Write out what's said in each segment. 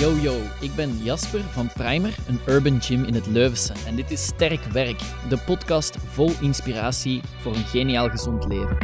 Yo yo, ik ben Jasper van Primer, een urban gym in het Leuvense. En dit is Sterk Werk, de podcast vol inspiratie voor een geniaal gezond leven.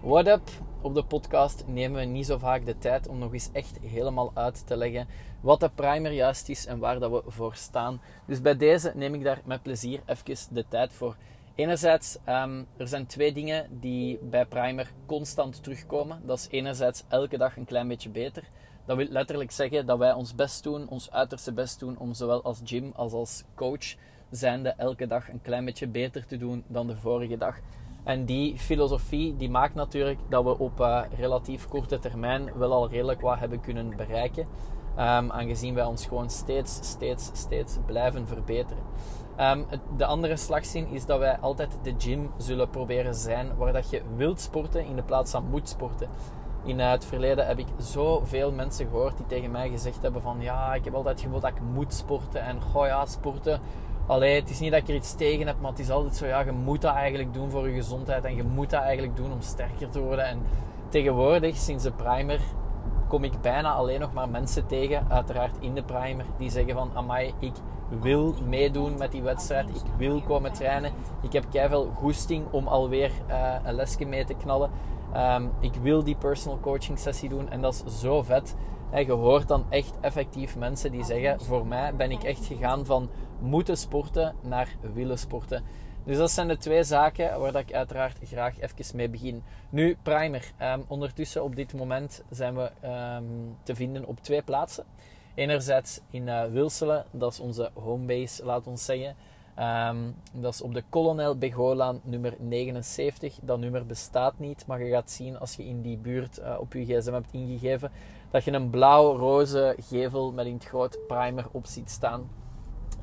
What up? Op de podcast nemen we niet zo vaak de tijd om nog eens echt helemaal uit te leggen wat de primer juist is en waar dat we voor staan. Dus bij deze neem ik daar met plezier even de tijd voor. Enerzijds, um, er zijn twee dingen die bij Primer constant terugkomen. Dat is enerzijds elke dag een klein beetje beter. Dat wil letterlijk zeggen dat wij ons best doen, ons uiterste best doen om zowel als gym als als coach zijnde elke dag een klein beetje beter te doen dan de vorige dag. En die filosofie die maakt natuurlijk dat we op uh, relatief korte termijn wel al redelijk wat hebben kunnen bereiken. Um, aangezien wij ons gewoon steeds, steeds, steeds blijven verbeteren. Um, de andere slagzin is dat wij altijd de gym zullen proberen zijn waar dat je wilt sporten in de plaats van moet sporten. In het verleden heb ik zoveel mensen gehoord die tegen mij gezegd hebben van ja, ik heb altijd het gevoel dat ik moet sporten en goh sporten. Allee, het is niet dat ik er iets tegen heb, maar het is altijd zo ja, je moet dat eigenlijk doen voor je gezondheid en je moet dat eigenlijk doen om sterker te worden. En tegenwoordig, sinds de primer, kom ik bijna alleen nog maar mensen tegen, uiteraard in de primer, die zeggen van amai, ik wil meedoen met die wedstrijd. Ik wil komen trainen. Ik heb keihard goesting om alweer uh, een lesje mee te knallen. Um, ik wil die personal coaching sessie doen en dat is zo vet. En je hoort dan echt effectief mensen die zeggen: Voor mij ben ik echt gegaan van moeten sporten naar willen sporten. Dus dat zijn de twee zaken waar ik uiteraard graag even mee begin. Nu, Primer. Um, ondertussen op dit moment zijn we um, te vinden op twee plaatsen. Enerzijds in uh, Wilselen, dat is onze homebase, laat ons zeggen. Um, dat is op de Kolonel Begolaan nummer 79. Dat nummer bestaat niet, maar je gaat zien als je in die buurt uh, op je gsm hebt ingegeven dat je een blauw-roze gevel met in het groot primer op ziet staan.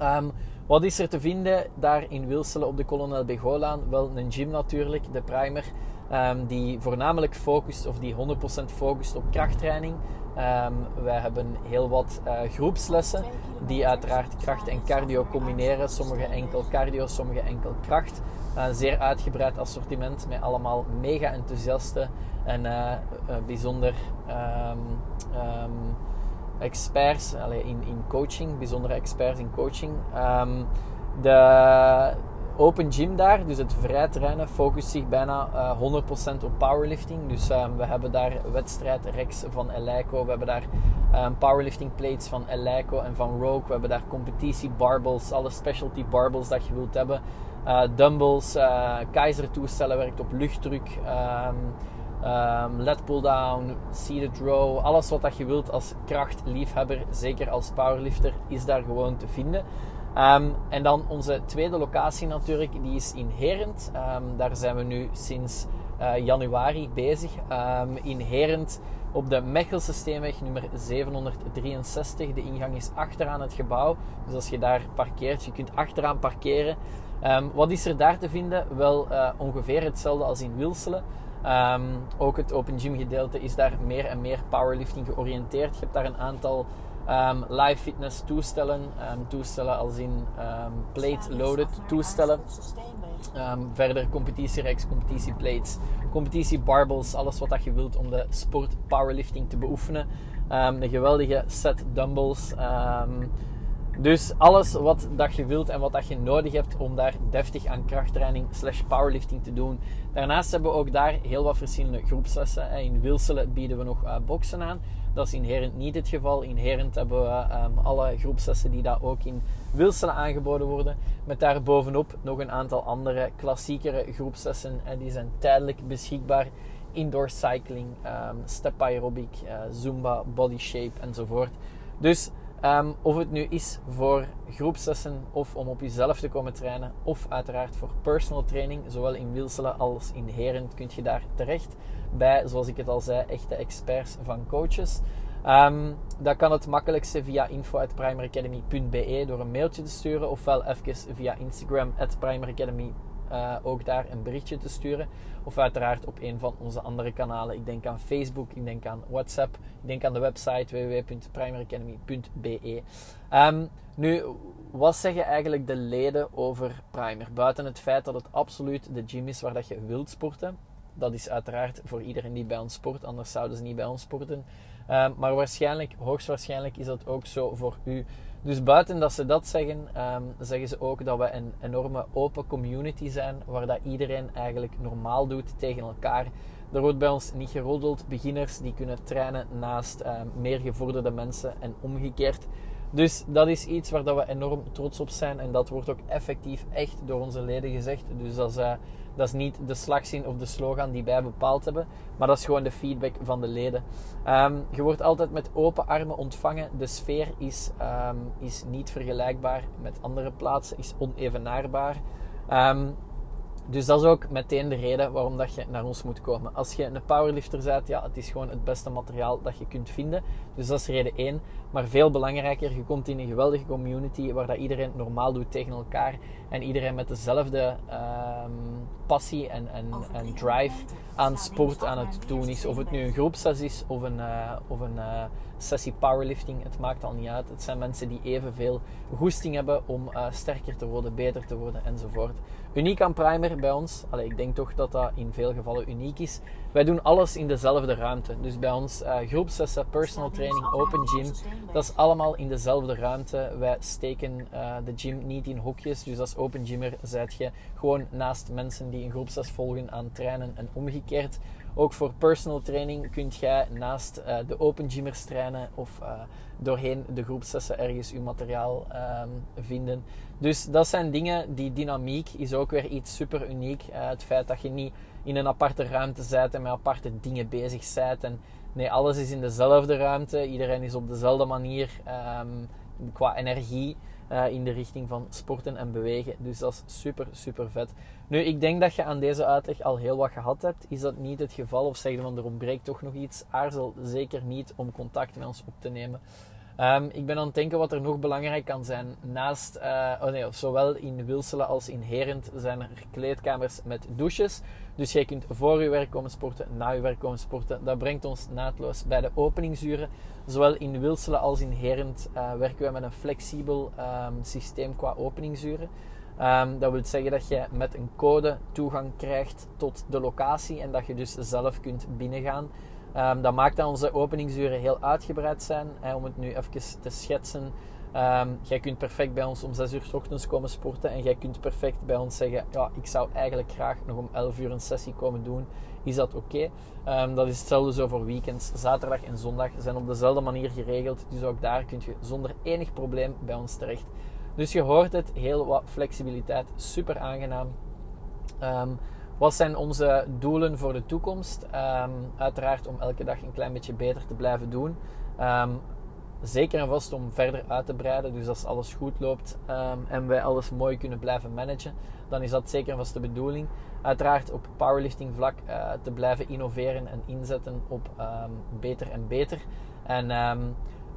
Um, wat is er te vinden daar in Wilselen op de Kolonel Begolaan? Wel, een gym natuurlijk, de primer. Um, die voornamelijk focust, of die 100% focust op krachttraining. Um, wij hebben heel wat uh, groepslessen die uiteraard kracht en cardio combineren. Sommige enkel cardio, sommige enkel kracht. Een zeer uitgebreid assortiment met allemaal mega enthousiaste en uh, bijzonder experts allee, in, in coaching, bijzondere experts in coaching. de open gym daar, dus het vrij trainen, focust zich bijna uh, 100% op powerlifting. Dus um, we hebben daar wedstrijdrex van Eleiko, we hebben daar um, powerlifting plates van Eleiko en van Rogue, we hebben daar competitie barbells, alle specialty barbells dat je wilt hebben. Uh, dumbbells, uh, Kaiser toestellen werkt op luchtdruk, um, led pull down, seated row, alles wat dat je wilt als krachtliefhebber, zeker als powerlifter, is daar gewoon te vinden. Um, en dan onze tweede locatie natuurlijk, die is in Herent. Um, daar zijn we nu sinds uh, januari bezig. In Herent op de Mechelse Steenweg nummer 763. De ingang is achteraan het gebouw. Dus als je daar parkeert, je kunt achteraan parkeren. wat is er daar te vinden? Wel uh, ongeveer hetzelfde als in Wilselen. Ook het open gym gedeelte is daar meer en meer powerlifting georiënteerd. Je hebt daar een aantal Um, live fitness toestellen, um, toestellen als in plate loaded toestellen. verder competitierex, competitieplates, competitie barbells, alles wat dat je wilt om de sport powerlifting te beoefenen. een geweldige set dumbbells. Dus alles wat dat je wilt en wat dat je nodig hebt om daar deftig aan krachttraining slash powerlifting te doen. Daarnaast hebben we ook daar heel wat verschillende groepslessen. In Wilselen bieden we nog uh, boksen aan. Dat is inherent niet het geval. Inherent hebben we um, alle groepslessen die daar ook in Wilselen aangeboden worden. Met daarbovenop nog een aantal andere klassiekere groepslessen. En die zijn tijdelijk beschikbaar. Indoor cycling, um, step aerobic, zumba, body shape enzovoort. Dus Um, of het nu is voor groepslessen of om op jezelf te komen trainen, of uiteraard voor personal training, zowel in Wilselen als in Herent kun je daar terecht bij, zoals ik het al zei, echte experts van coaches. Um, dat kan het makkelijkste via info.primeracademy.be door een mailtje te sturen, ofwel even via Instagram at uh, ook daar een berichtje te sturen. Of uiteraard op een van onze andere kanalen. Ik denk aan Facebook, ik denk aan WhatsApp, ik denk aan de website www.primeracademy.be. Ehm, nu, wat zeggen eigenlijk de leden over Primer? Buiten het feit dat het absoluut de gym is waar dat je wilt sporten. dat is uiteraard voor iedereen die bij ons sport, anders zouden ze niet bij ons sporten. Ehm, maar waarschijnlijk, hoogstwaarschijnlijk is dat ook zo voor u. Dus buiten dat ze dat zeggen, ehm, zeggen ze ook dat we een enorme open community zijn, waar dat iedereen eigenlijk normaal doet tegen elkaar. Er wordt bij ons niet geroddeld. Beginners die kunnen trainen naast ehm, meer gevorderde mensen en omgekeerd. Dus dat is iets waar dat we enorm trots op zijn en dat wordt ook effectief echt door onze leden gezegd. Dus dat is, uh, dat is niet de slagzin of de slogan die wij bepaald hebben, maar dat is gewoon de feedback van de leden. Ehm, je wordt altijd met open armen ontvangen. De sfeer is, um, is niet vergelijkbaar met andere plaatsen, is onevenaarbaar. Um, dus dat is ook meteen de reden waarom dat je naar ons moet komen. Als je een powerlifter bent, ja, het is gewoon het beste materiaal dat je kunt vinden. Dus dat is reden 1. Maar veel belangrijker, je komt in een geweldige community waar dat iedereen normaal doet tegen elkaar. En iedereen met dezelfde um, passie en, en, en, drive aan sport aan het doen is. Of het nu een groepsessie is of een, uh, of een uh, sessie powerlifting, het maakt al niet uit. Het zijn mensen die evenveel goesting hebben om uh, sterker te worden, beter te worden enzovoort. Uniek aan Primer bij ons, Allee, ik denk toch dat dat in veel gevallen uniek is. Wij doen alles in dezelfde ruimte. Dus bij ons groepsessen, personal training, open gym, dat is allemaal in dezelfde ruimte. Wij steken uh, de gym niet in hokjes. Dus als open gymmer zijt je gewoon naast mensen die een groepses volgen aan trainen en omgekeerd. Ook voor personal training kunt jij naast uh, de open gymmers trainen of uh, doorheen de groepsessen ergens je materiaal um, vinden. Dus dat zijn dingen, die dynamiek is ook weer iets super uniek. Het feit dat je niet in een aparte ruimte zit en met aparte dingen bezig bent. En nee, alles is in dezelfde ruimte. Iedereen is op dezelfde manier um, qua energie. Uh, in de richting van sporten en bewegen. Dus dat is super, super vet. Nu, ik denk dat je aan deze uitleg al heel wat gehad hebt. Is dat niet het geval of zeg je van er ontbreekt toch nog iets? Aarzel zeker niet om contact met ons op te nemen. Um, ik ben aan het denken wat er nog belangrijk kan zijn. Naast, uh, oh nee, zowel in Wilselen als in Herent zijn er kleedkamers met douches. Dus jij kunt voor je werk komen sporten, na je werk komen sporten. Dat brengt ons naadloos bij de openingsuren. Zowel in Wilselen als in Herent uh, werken we met een flexibel um, systeem qua openingsuren. Um, dat wil zeggen dat je met een code toegang krijgt tot de locatie en dat je dus zelf kunt binnengaan. Um, dat maakt dat onze openingsuren heel uitgebreid zijn. Om het nu even te schetsen. Um, jij kunt perfect bij ons om 6 uur s ochtends komen sporten. En jij kunt perfect bij ons zeggen: Ja, ik zou eigenlijk graag nog om 11 uur een sessie komen doen. Is dat oké? Um, dat is hetzelfde zo voor weekends. Zaterdag en zondag zijn op dezelfde manier geregeld. Dus ook daar kun je zonder enig probleem bij ons terecht. Dus je hoort het, heel wat flexibiliteit, super aangenaam. Wat zijn onze doelen voor de toekomst? Um, uiteraard om elke dag een klein beetje beter te blijven doen. Um, zeker en vast om verder uit te breiden. Dus als alles goed loopt um, en wij alles mooi kunnen blijven managen, dan is dat zeker en vast de bedoeling. Uiteraard op powerlifting vlak uh, te blijven innoveren en inzetten op beter en beter. En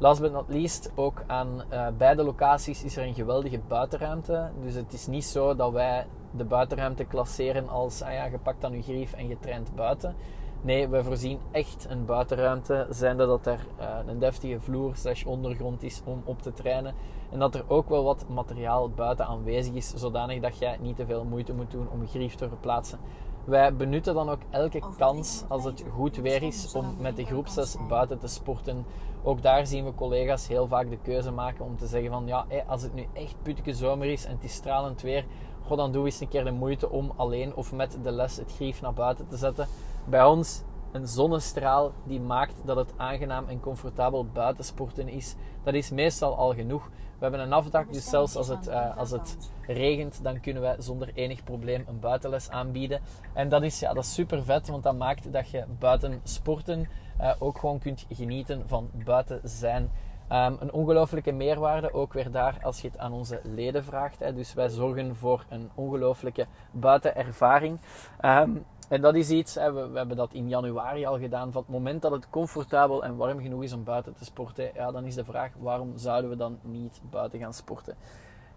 Last but not least, ook aan uh, beide locaties is er een geweldige buitenruimte. Dus het is niet zo dat wij de buitenruimte klasseren als ah ja, je pakt dan je grief en je traint buiten. Nee, we voorzien echt een buitenruimte, zijnde dat er uh, een deftige vloer slash ondergrond is om op te trainen. En dat er ook wel wat materiaal buiten aanwezig is, zodanig dat jij niet te veel moeite moet doen om grief te verplaatsen. Wij benutten dan ook elke kans als het goed weer is om met de groepses buiten te sporten. Ook daar zien we collega's heel vaak de keuze maken om te zeggen van ja, als het nu echt putke zomer is en het is stralend weer, goh, dan doe eens een keer de moeite om alleen of met de les het grief naar buiten te zetten. Bij ons een zonnestraal die maakt dat het aangenaam en comfortabel buitensporten is. Dat is meestal al genoeg. We hebben een afdak, dus zelfs als het, uh, als het regent, dan kunnen wij zonder enig probleem een buitenles aanbieden. En dat is, ja, dat is super vet, want dat maakt dat je buiten sporten uh, ook gewoon kunt genieten van buiten zijn. Um, een ongelooflijke meerwaarde, ook weer daar als je het aan onze leden vraagt. Hè. Dus wij zorgen voor een ongelooflijke buitenervaring. Um, en dat is iets, hè, we, we, hebben dat in januari al gedaan. Van het moment dat het comfortabel en warm genoeg is om buiten te sporten, ja, dan is de vraag: waarom zouden we dan niet buiten gaan sporten?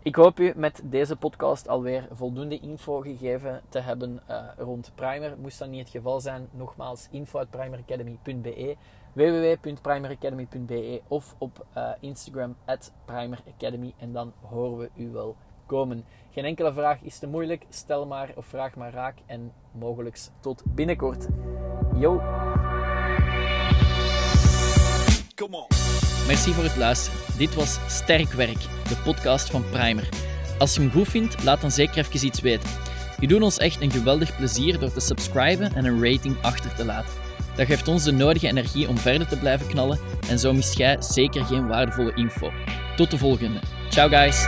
Ik hoop u met deze podcast alweer voldoende info gegeven te hebben uh, rond Primer. Moest dat niet het geval zijn, nogmaals info.primeracademy.be www.primeracademy.be of op uh, Instagram at en dan horen we u wel komen. Geen enkele vraag is te moeilijk. Stel maar of vraag maar raak. En mogelijk tot binnenkort. Yo! Come on. Merci voor het luisteren. Dit was Sterk Werk, de podcast van Primer. Als je hem goed vindt, laat dan zeker even iets weten. Je doet ons echt een geweldig plezier door te subscriben en een rating achter te laten. Dat geeft ons de nodige energie om verder te blijven knallen en zo mist jij zeker geen waardevolle info. Tot de volgende. Ciao guys!